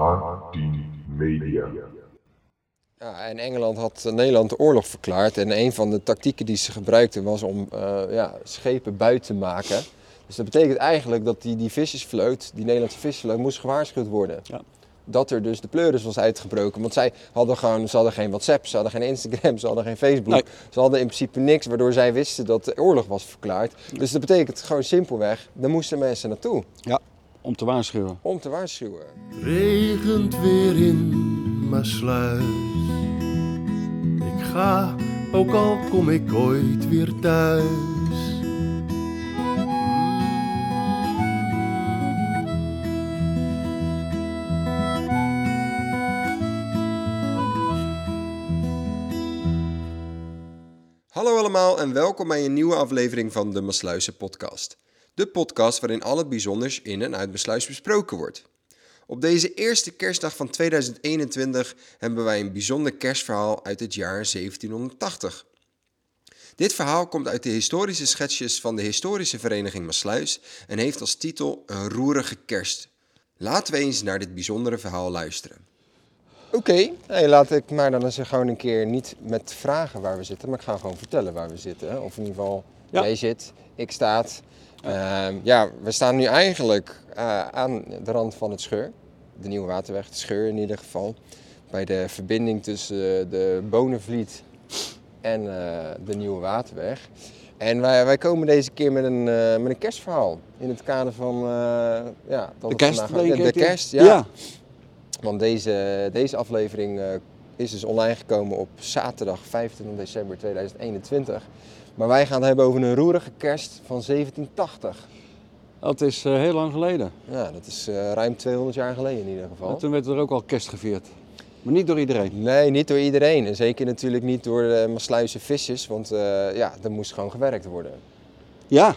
H10 Media. Ja, en Engeland had eh, Nederland de oorlog verklaard. En een van de tactieken die ze gebruikten was om eh, ja, schepen buiten te maken. Dus dat betekent eigenlijk dat die, die vissersvloot, die Nederlandse vissersvloot, moest gewaarschuwd worden. Ja. Dat er dus de pleuris was uitgebroken. Want zij hadden gewoon, ze hadden geen WhatsApp, ze hadden geen Instagram, ze hadden geen Facebook. Nee. Ze hadden in principe niks waardoor zij wisten dat de oorlog was verklaard. Dus dat betekent gewoon simpelweg, daar moesten mensen naartoe Ja, om te waarschuwen. om te waarschuwen. Regent weer in Maasluis. Ik ga, ook al kom ik ooit weer thuis. Hallo allemaal en welkom bij een nieuwe aflevering van de Masluizen podcast. De podcast waarin al het bijzonders in en uit Masluis besproken wordt. Op deze eerste kerstdag van 2021 hebben wij een bijzonder kerstverhaal uit het jaar 1780. Dit verhaal komt uit de historische schetsjes van de historische vereniging Masluis en heeft als titel Een roerige kerst. Laten we eens naar dit bijzondere verhaal luisteren. Oké, hey, laat ik maar dan eens gewoon een keer niet met vragen waar we zitten, maar ik ga gewoon vertellen waar we zitten. Of in ieder geval, Ja. jij zit, ik staat. Ehm, ja, we staan nu eigenlijk eh, aan de rand van het scheur. De Nieuwe Waterweg, de scheur in ieder geval. Bij de verbinding tussen eh, de Bonenvliet en eh, de Nieuwe Waterweg. En wij, wij komen deze keer met een, met een kerstverhaal. In het kader van ja, dat De kerst, vandaag- de, de kerst, ja. want deze, deze aflevering is dus online gekomen op zaterdag 25 december 2021. Maar wij gaan het hebben over een roerige kerst van 1780. Dat is eh, heel lang geleden. Ja, dat is eh, ruim 200 jaar geleden in ieder En geval. toen werd er ook al kerst gevierd. Maar niet door iedereen. Nee, niet door iedereen. En zeker natuurlijk niet door de Maasluise vissers, want eh, ja, er moest gewoon gewerkt worden. Er Ja,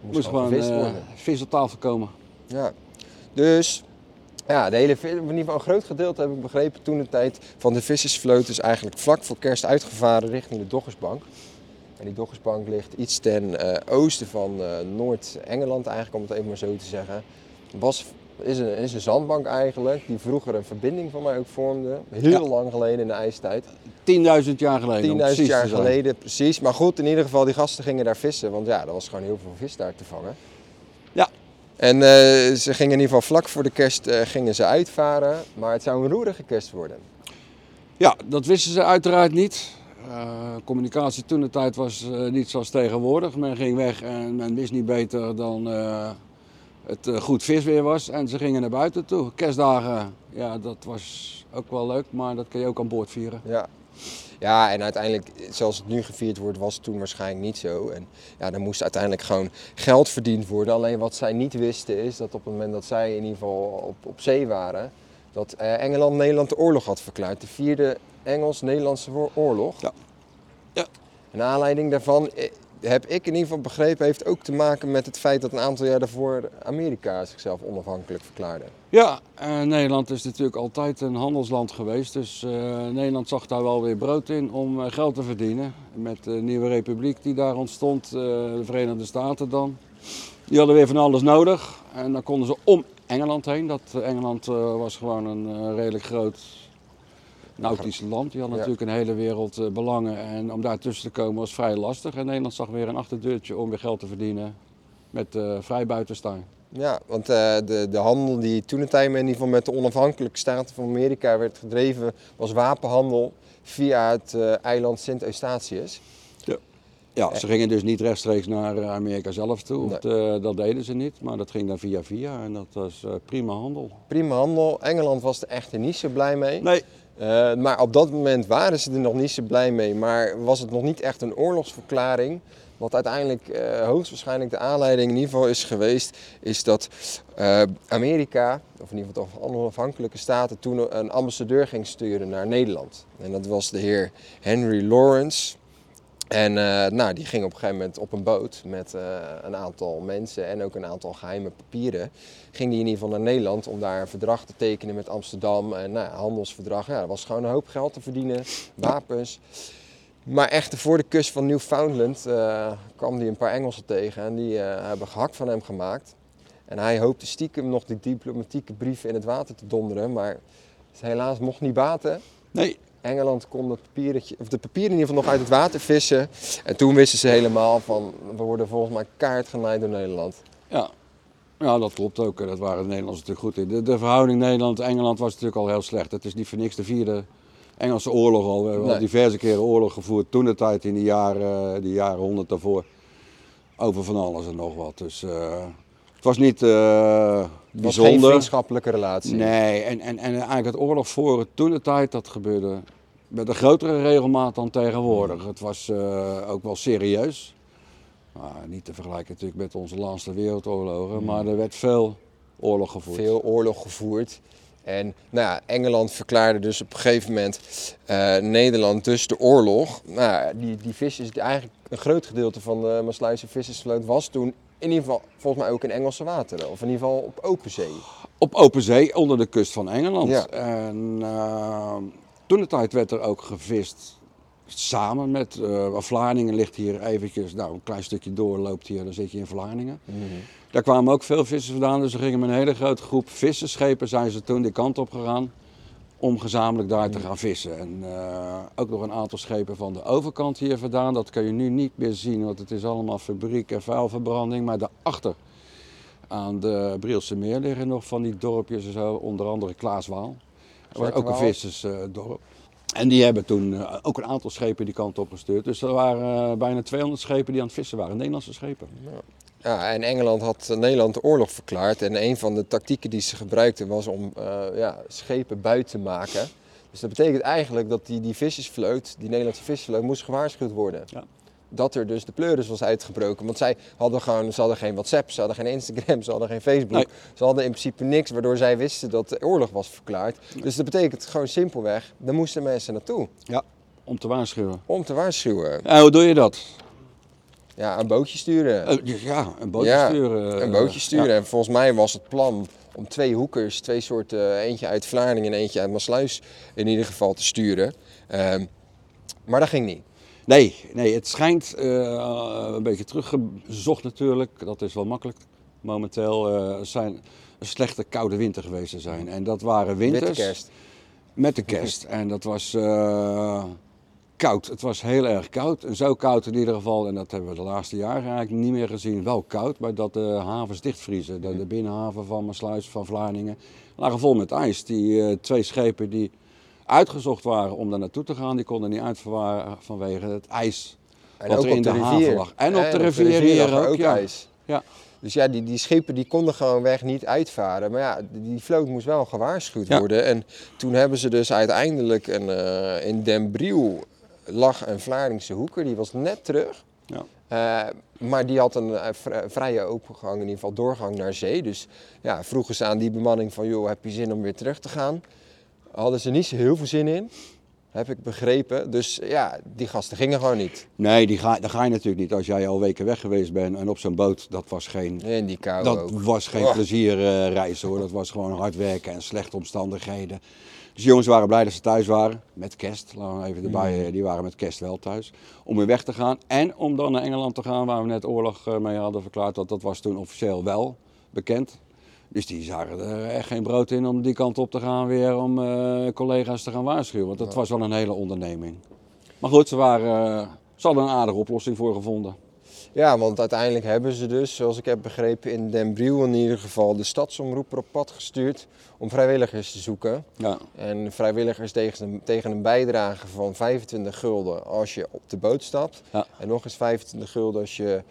moest, moest gewoon gewoon eh, vis op tafel komen. Ja. Dus ja, de hele, in ieder geval een groot gedeelte heb ik begrepen toen de tijd van de vissersvloot is eigenlijk vlak voor kerst uitgevaren richting de Doggersbank. En die Doggersbank ligt iets ten eh, oosten van eh, Noord-Engeland eigenlijk, om het even maar zo te zeggen. Was, is, een, is een zandbank eigenlijk, die vroeger een verbinding van mij ook vormde. Heel Ja. lang geleden in de ijstijd. 10.000 jaar geleden. om 10.000 precies jaar geleden, precies. Maar goed, in ieder geval, die gasten gingen daar vissen, want ja, er was gewoon heel veel vis daar te vangen. Ja. En eh, ze gingen in ieder geval vlak voor de kerst gingen ze uitvaren, maar het zou een roerige kerst worden. Ja, dat wisten ze uiteraard niet. Eh, communicatie toen de tijd was eh, niet zoals tegenwoordig. Men ging weg en men wist niet beter dan eh, het goed visweer was. En ze gingen naar buiten toe. Kerstdagen, ja, dat was ook wel leuk, maar dat kun je ook aan boord vieren. Ja. Ja, en uiteindelijk, zoals het nu gevierd wordt, was het toen waarschijnlijk niet zo. En ja, er moest uiteindelijk gewoon geld verdiend worden. Alleen wat zij niet wisten is dat op het moment dat zij in ieder geval op, op zee waren, dat Engeland Nederland de oorlog had verklaard. De vierde Engels-Nederlandse oorlog. Ja. Ja. En aanleiding daarvan, eh, heb ik in ieder geval begrepen, heeft ook te maken met het feit dat een aantal jaar daarvoor Amerika zichzelf onafhankelijk verklaarde. Ja, en Nederland is natuurlijk altijd een handelsland geweest. Dus eh, Nederland zag daar wel weer brood in om eh, geld te verdienen. Met de nieuwe republiek die daar ontstond, eh, de Verenigde Staten dan. Die hadden weer van alles nodig. En dan konden ze om Engeland heen. Dat eh, Engeland eh, was gewoon een eh, redelijk groot nautisch land. Die had Ja. natuurlijk een hele wereld eh, belangen. En om daar tussen te komen was vrij lastig. En Nederland zag weer een achterdeurtje om weer geld te verdienen met eh vrij buitenstaan. Ja, want eh, de, de handel die toen in ieder geval met de onafhankelijke staten van Amerika werd gedreven, was wapenhandel via het eiland Sint-Eustatius. Ja, ze gingen dus niet rechtstreeks naar Amerika zelf toe. Nee. Dat, dat deden ze niet, maar dat ging dan via via en dat was prima handel. Prima handel. Engeland was er echter niet zo blij mee. Nee, Eh, maar op dat moment waren ze er nog niet zo blij mee. Maar was het nog niet echt een oorlogsverklaring. Wat uiteindelijk eh, hoogstwaarschijnlijk de aanleiding in ieder geval is geweest, is dat eh, Amerika, of in ieder geval de onafhankelijke staten, toen een ambassadeur ging sturen naar Nederland. En dat was de heer Henry Lawrence. En eh, nou, die ging op een gegeven moment op een boot met eh, een aantal mensen en ook een aantal geheime papieren. Ging die in ieder geval naar Nederland om daar een verdrag te tekenen met Amsterdam. En nou, handelsverdrag, ja, er was gewoon een hoop geld te verdienen, wapens. Maar echt voor de kust van Newfoundland eh, kwam hij een paar Engelsen tegen en die hebben gehakt van hem gemaakt. En hij hoopte stiekem nog die diplomatieke brieven in het water te donderen, maar helaas mocht niet baten. Nee, Engeland kon dat papiertje, of de papieren in ieder geval nog uit het water vissen. En toen wisten ze helemaal van, we worden volgens mij kaart door Nederland. Ja. ja, dat klopt ook. Dat waren de Nederlanders natuurlijk goed in. De, de verhouding Nederland-Engeland was natuurlijk al heel slecht. Het is niet voor niks de vierde Engelse oorlog al. We hebben al diverse keren oorlog gevoerd. Toen de tijd in de jaren, de jaren 100 daarvoor. Over van alles en nog wat. Dus eh, het was niet geen bijzonder. vriendschappelijke relatie. Nee, en, en, en eigenlijk het oorlog voor toen de tijd, dat gebeurde met een grotere regelmaat dan tegenwoordig. Het was eh, ook wel serieus. Maar niet te vergelijken natuurlijk met onze laatste wereldoorlogen, maar er werd veel oorlog gevoerd. Veel oorlog gevoerd. En nou ja, Engeland verklaarde dus op een gegeven moment eh, Nederland dus de oorlog. Nou, die, die vissers, die eigenlijk een groot gedeelte van de Maasluise vissersvloot was toen in ieder geval volgens mij ook in Engelse wateren. Of in ieder geval op open zee. Op open zee, onder de kust van Engeland. Ja. En eh, toen de tijd werd er ook gevist samen met eh Vlaardingen ligt hier eventjes, nou een klein stukje door loopt hier, dan zit je in Vlaardingen. Daar kwamen ook veel vissers vandaan, dus er gingen met een hele grote groep visserschepen zijn ze toen die kant op gegaan om gezamenlijk daar te gaan vissen. En eh, ook nog een aantal schepen van de overkant hier vandaan, dat kun je nu niet meer zien, want het is allemaal fabriek en vuilverbranding, maar daarachter aan de Brielse Meer liggen nog van die dorpjes en zo, onder andere Klaaswaal. Dat was ook een vissersdorp. En die hebben toen eh, ook een aantal schepen die kant op gestuurd. Dus er waren eh, bijna 200 schepen die aan het vissen waren, Nederlandse schepen. Ja, en Engeland had eh, Nederland de oorlog verklaard. En een van de tactieken die ze gebruikten was om eh, ja, schepen buiten te maken. Dus dat betekent eigenlijk dat die, die vissersvloot, die Nederlandse vissersvloot, moest gewaarschuwd worden. Ja. Dat er dus de pleuris was uitgebroken. Want zij hadden gewoon, ze hadden geen WhatsApp, ze hadden geen Instagram, ze hadden geen Facebook. Nee. Ze hadden in principe niks waardoor zij wisten dat de oorlog was verklaard. Dus dat betekent gewoon simpelweg, daar moesten mensen naartoe. Ja, om te waarschuwen. Om te waarschuwen. En hoe doe je dat? Ja, een bootje sturen. Eh, dus ja, een bootje Ja, sturen. Een eh, bootje sturen. ja. En volgens mij was het plan om twee hoekers, twee soorten, eentje uit Vlaardingen en eentje uit Maasluis in ieder geval te sturen. Ehm, maar dat ging niet. Nee, nee, het schijnt eh, een beetje teruggezocht natuurlijk. Dat is wel makkelijk. Momenteel eh, zijn een slechte koude winter geweest te zijn. En dat waren winters. Witte kerst. Met de kerst. En dat was eh, koud. Het was heel erg koud. En zo koud in ieder geval, en dat hebben we de laatste jaren eigenlijk niet meer gezien. Wel koud, maar dat de havens dichtvriezen. De, de binnenhaven van Maasluis, van Vlaardingen, lagen vol met ijs. Die eh, twee schepen die uitgezocht waren om daar naartoe te gaan, die konden niet uitverwaren vanwege het ijs. En Wat ook er in de, haven lag. En op de rivier lag er ook, ja. ijs. Ja. Dus ja, die, die schepen die konden gewoon weg niet uitvaren. Maar ja, die vloot moest wel gewaarschuwd Ja. worden. En toen hebben ze dus uiteindelijk een, eh, in Den Briel lag een Vlaardingse hoeker. Die was net terug. Ja. Eh, maar die had een eh, vri- vrije opengang, in ieder geval doorgang naar zee. Dus ja, vroegen ze aan die bemanning van, joh, heb je zin om weer terug te gaan? Hadden ze niet zo heel veel zin in, heb ik begrepen. Dus ja, die gasten gingen gewoon niet. Nee, die ga, dat ga je natuurlijk niet als jij al weken weg geweest bent. En op zo'n boot, dat was geen In die kou Dat ook. was geen Oh. plezierreis hoor. Dat was gewoon hard werken en slechte omstandigheden. Dus de jongens waren blij dat ze thuis waren. Met kerst, laten we even erbij. eh, Die waren met kerst wel thuis. Om weer weg te gaan. En om dan naar Engeland te gaan, waar we net oorlog eh, mee hadden verklaard. Dat, dat was toen officieel wel bekend. Dus die zagen er echt geen brood in om die kant op te gaan weer. Om eh, collega's te gaan waarschuwen. Want dat was wel een hele onderneming. Maar goed, ze, waren, eh, ze hadden een aardige oplossing voor gevonden. Ja, want uiteindelijk hebben ze dus, zoals ik heb begrepen, in Den Briel in ieder geval de stadsomroeper op pad gestuurd om vrijwilligers te zoeken. Ja, En vrijwilligers tegen een, tegen een bijdrage van 25 gulden als je op de boot stapt. Ja. En nog eens 25 gulden als je,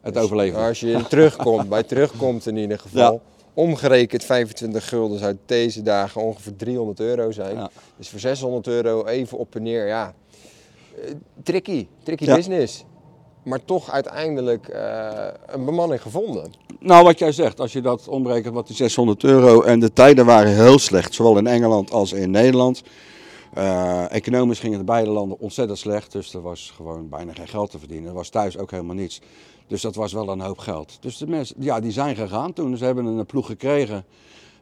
het overleven. als je terugkomt, bij terugkomt in ieder geval. Ja. Omgerekend 25 gulden zou deze dagen ongeveer 300 euro zijn. Ja. Dus voor 600 euro even op en neer, ja. eh, tricky, tricky Ja. business. Maar toch uiteindelijk eh, een bemanning gevonden. Nou, wat jij zegt, als je dat omrekent, wat die 600 euro en de tijden waren heel slecht, zowel in Engeland als in Nederland. Eh, economisch ging het in beide landen ontzettend slecht, dus er was gewoon bijna geen geld te verdienen. Er was thuis ook helemaal niets. Dus dat was wel een hoop geld. Dus de mensen, ja, die zijn gegaan toen. Ze hebben een ploeg gekregen,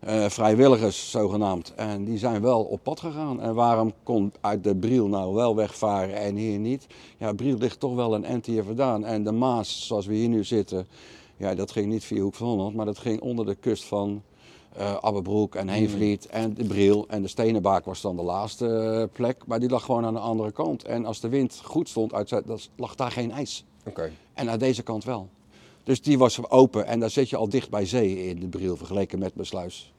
eh, vrijwilligers zogenaamd. En die zijn wel op pad gegaan. En waarom kon uit de Briel nou wel wegvaren en hier niet? Ja, Briel ligt toch wel een hier vandaan. En de Maas, zoals we hier nu zitten, Ja, dat ging niet via Hoek van Holland, maar dat ging onder de kust van eh Abbebroek en Heenvliet en de Bril. En de Stenenbaak was dan de laatste eh, plek, maar die lag gewoon aan de andere kant. En als de wind goed stond, uit, lag daar geen ijs. Oké. En aan deze kant wel. Dus die was open en daar zit je al dicht bij zee in de Bril vergeleken met Besluis.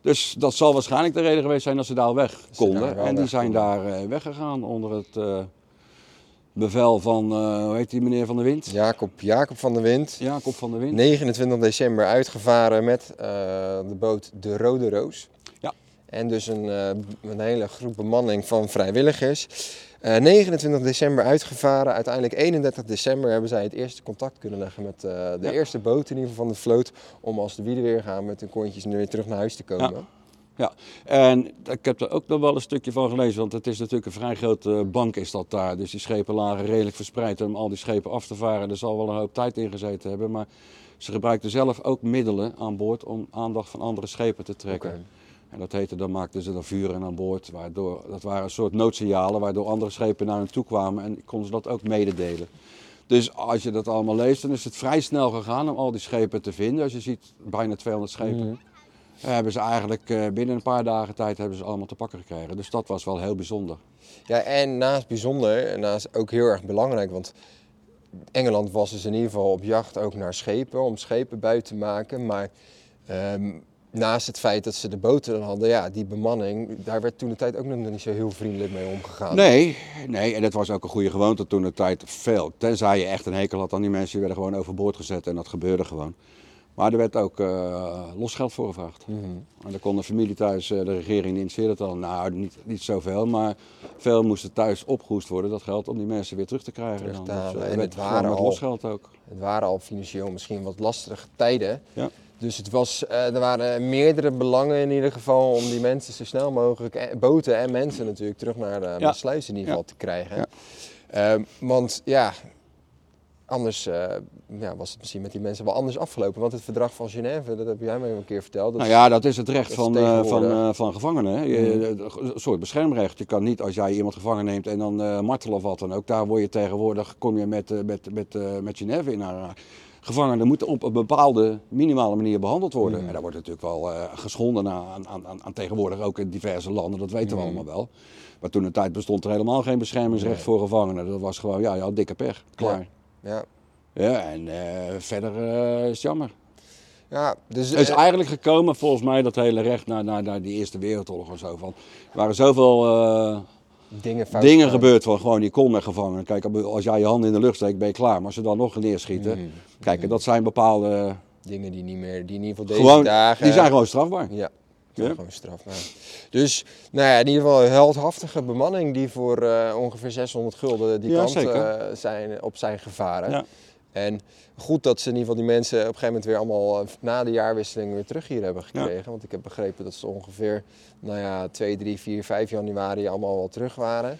Dus dat zal waarschijnlijk de reden geweest zijn dat ze daar al weg konden. daar en die weg zijn daar eh, weggegaan onder het eh, bevel van, eh, hoe heet die meneer van de Wind? Jacob, Jacob van der Wind. Jacob van de Wind. 29 december uitgevaren met de boot De Rode Roos. Ja. En dus een, een hele groep bemanning van vrijwilligers. Eh, 29 december uitgevaren. Uiteindelijk 31 december hebben zij het eerste contact kunnen leggen met eh, de Ja. eerste boot in ieder geval van de vloot. Om als de wielen weer gaan met hun kontjes weer terug naar huis te komen. Ja, en ik heb er ook nog wel een stukje van gelezen, want het is natuurlijk een vrij grote bank is dat daar. Dus die schepen lagen redelijk verspreid om al die schepen af te varen. Er zal wel een hoop tijd in gezeten hebben, maar ze gebruikten zelf ook middelen aan boord om aandacht van andere schepen te trekken. En dat heette, dan maakten ze dan vuren aan boord, waardoor, dat waren een soort noodsignalen waardoor andere schepen naar hen toe kwamen en konden ze dat ook mededelen. Dus als je dat allemaal leest, dan is het vrij snel gegaan om al die schepen te vinden. Als je ziet, bijna 200 schepen. Mhm. Hebben ze eigenlijk eh, binnen een paar dagen tijd hebben ze allemaal te pakken gekregen. Dus dat was wel heel bijzonder. Ja, en naast bijzonder, en naast ook heel erg belangrijk, want Engeland was dus in ieder geval op jacht ook naar schepen, om schepen buiten te maken. Maar ehm, naast het feit dat ze de boten dan hadden, ja, die bemanning, daar werd toen de tijd ook nog niet zo heel vriendelijk mee omgegaan. Nee, nee, en dat was ook een goede gewoonte toen de tijd veel. Tenzij je echt een hekel had aan die mensen, die werden gewoon overboord gezet en dat gebeurde gewoon. Maar er werd ook eh, losgeld voor gevraagd. Mhm. En dan kon de familie thuis, eh, de regering initieerde het al. Nou, niet, niet zoveel, maar veel moesten thuis opgehoest worden, dat geld, om die mensen weer terug te krijgen. Terug dan. Dus, eh, En het waren al- losgeld ook. Het waren al financieel misschien wat lastige tijden. Ja. Dus het was, eh, er waren meerdere belangen in ieder geval om die mensen zo snel mogelijk, eh, boten en mensen natuurlijk, terug naar de, sluis in ieder geval te krijgen. Ja. Ehm, want ja, anders eh, ja, was het misschien met die mensen wel anders afgelopen. Want het verdrag van Genève, dat heb jij mij een keer verteld. dat Nou ja, dat is het recht van, van, van gevangenen. Je- Een soort beschermrecht. Je kan niet als jij iemand gevangen neemt en dan martelen of wat dan ook. Daar word je tegenwoordig, kom je met, met, met, met Genève in aanraking. Gevangenen moeten op een bepaalde minimale manier behandeld worden. En daar wordt natuurlijk wel eh, geschonden aan, aan, aan, aan tegenwoordig ook in diverse landen, dat weten we allemaal wel. Maar toen de tijd bestond er helemaal geen beschermingsrecht Nee. voor gevangenen. Dat was gewoon, ja, ja, dikke pech. Klaar. ja. Ja, en eh, verder eh, is het jammer. ja, dus Het is eigenlijk gekomen, volgens mij, dat hele recht naar, naar, naar die Eerste Wereldoorlog en zo. Van, er waren zoveel dingen, gebeurd van gewoon, je kon met gevangenen. Kijk, als jij je handen in de lucht steekt, ben je klaar. Maar als ze dan nog neerschieten, Mhm. kijk, dat zijn bepaalde, Dingen die niet meer, die in ieder geval deze gewoon, dagen... die zijn gewoon strafbaar. Ja, Ja. gewoon strafbaar. Dus nou ja, in ieder geval een heldhaftige bemanning die voor eh, ongeveer 600 gulden die Ja, kant eh, zijn, op zijn gevaren. Ja. En goed dat ze in ieder geval die mensen op een gegeven moment weer allemaal eh, na de jaarwisseling weer terug hier hebben gekregen. Want ik heb begrepen dat ze ongeveer nou ja, 2, 3, 4, 5 januari allemaal wel terug waren.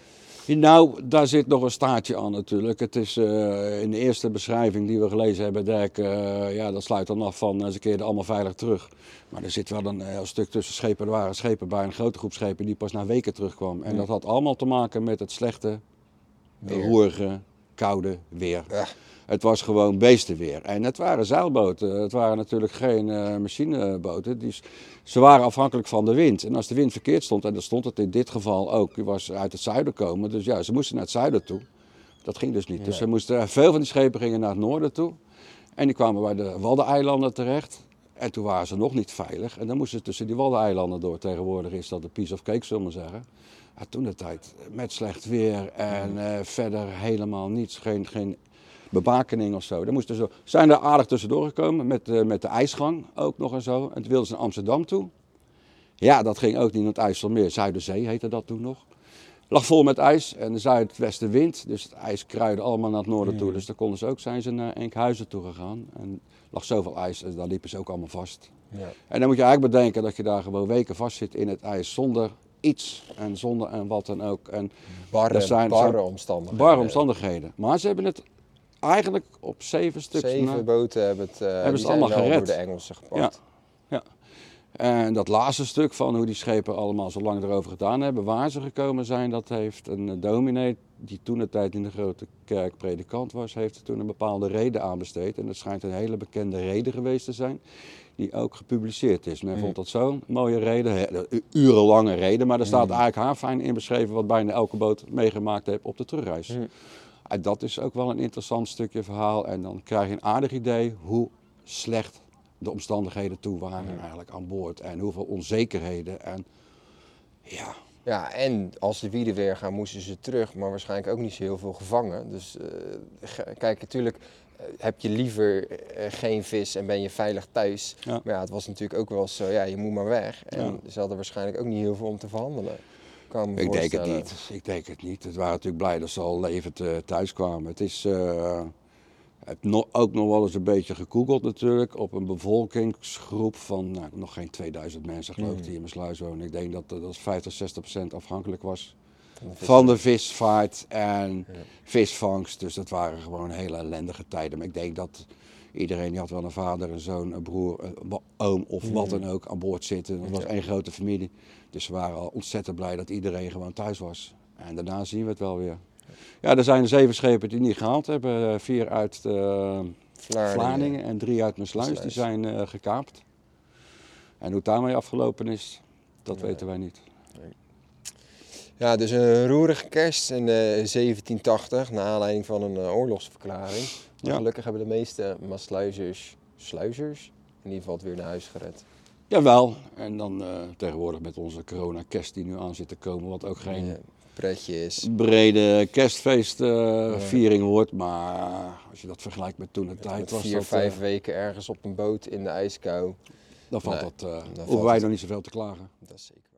Nou, daar zit nog een staartje aan natuurlijk. Het is eh, in de eerste beschrijving die we gelezen hebben, Dirk, eh, ja, dat sluit dan af van ze keerden allemaal veilig terug. Maar er zit wel een heel stuk tussen schepen. Er waren schepen bij een grote groep schepen die pas na weken terugkwam. En dat had allemaal te maken met het slechte, roerige, koude weer. Ja. Het was gewoon beestenweer. En het waren zeilboten. Het waren natuurlijk geen eh, machineboten. Die, ze waren afhankelijk van de wind. En als de wind verkeerd stond, en dat stond het in dit geval ook, die was uit het zuiden komen. Dus ja, ze moesten naar het zuiden toe. Dat ging dus niet. Dus ze moesten, veel van die schepen gingen naar het noorden toe. En die kwamen bij de Waddeneilanden terecht. En toen waren ze nog niet veilig. En dan moesten ze tussen die Waddeneilanden door. Tegenwoordig is dat een piece of cake, zullen we maar zeggen. Ja, toen de tijd met slecht weer en eh, verder helemaal niets. Geen, geen bebakening of zo. Dan moesten ze, zijn er aardig tussendoor gekomen met, eh, met de ijsgang ook nog en zo. En toen wilden ze naar Amsterdam toe. Ja, dat ging ook niet naar het IJsselmeer. Zuiderzee heette dat toen nog. Lag vol met ijs en de zuidwestenwind. Dus het ijs kruide allemaal naar het noorden toe. Dus daar konden ze ook, zijn ze naar Enkhuizen toe gegaan. En lag zoveel ijs, en daar liepen ze ook allemaal vast. Ja. En dan moet je eigenlijk bedenken dat je daar gewoon weken vast zit in het ijs zonder iets en zonder en wat dan ook. En Barre, Dat zijn- barre omstandigheden. barre omstandigheden. Maar ze hebben het eigenlijk op zeven stuks Zeven na- boten hebben het, eh, zijn allemaal gered. door de Engelsen gepakt. Ja. En dat laatste stuk van hoe die schepen allemaal zo lang erover gedaan hebben, waar ze gekomen zijn, dat heeft een eh, dominee die toen de tijd in de grote kerk predikant was, heeft er toen een bepaalde reden aan besteed. En dat schijnt een hele bekende reden geweest te zijn, die ook gepubliceerd is. Men vond dat zo'n mooie reden, urenlange reden, maar er staat eigenlijk haarfijn in beschreven wat bijna elke boot meegemaakt heeft op de terugreis. En dat is ook wel een interessant stukje verhaal. En dan krijg je een aardig idee hoe slecht de omstandigheden toe waren eigenlijk aan boord. En hoeveel onzekerheden. En ja, Ja, en als de wielen weer gaan, moesten ze terug, maar waarschijnlijk ook niet zo heel veel gevangen. Dus eh, kijk, natuurlijk heb je liever eh, geen vis en ben je veilig thuis. Ja. Maar ja, het was natuurlijk ook wel zo, ja, je moet maar weg. En Ja. ze hadden waarschijnlijk ook niet heel veel om te verhandelen. Kan ik denk het niet. Ik denk het niet. Het waren natuurlijk blij dat ze al levend eh, thuis kwamen. Het is eh, ik heb no- ook nog wel eens een beetje gegoogeld natuurlijk op een bevolkingsgroep van nou, nog geen 2000 mensen geloof ik die in mijn sluis wonen. Ik denk dat dat dat 50, 60 procent afhankelijk was Van de vis. van de visvaart en visvangst. Dus dat waren gewoon hele ellendige tijden. Maar ik denk dat iedereen die had wel een vader, een zoon, een broer, een oom of wat dan ook aan boord zitten. Het was één grote familie. Dus we waren al ontzettend blij dat iedereen gewoon thuis was. En daarna zien we het wel weer. Ja, er zijn zeven schepen die niet gehaald hebben. Vier uit eh Vlaardingen. Vlaardingen en drie uit Mersluis. Die zijn eh, gekaapt. En hoe het daarmee afgelopen is, dat Nee. weten wij niet. Ja, dus een roerige kerst in eh, 1780, naar aanleiding van een eh, oorlogsverklaring. Ja. Gelukkig hebben de meeste Maasluizers, sluizers, in ieder geval het weer naar huis gered. Jawel, en dan eh, tegenwoordig met onze corona-kerst die nu aan zit te komen, wat ook geen Ja, pretje is. brede kerstfeestviering wordt. Maar als je dat vergelijkt met toen de tijd, was vier, dat, vijf eh, weken ergens op een boot in de ijskou. dan valt Nee, dat, eh valt hoeven wij nog niet zoveel te klagen. Dat is zeker.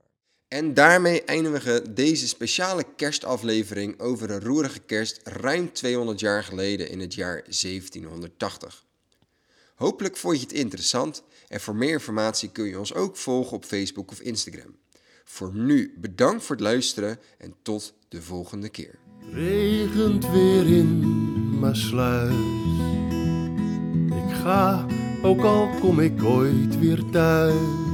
En daarmee eindigen we deze speciale kerstaflevering over een roerige kerst ruim 200 jaar geleden in het jaar 1780. Hopelijk vond je het interessant en voor meer informatie kun je ons ook volgen op Facebook of Instagram. Voor nu bedankt voor het luisteren en tot de volgende keer. regent weer in Maasluis. Ik ga, ook al kom ik ooit weer thuis.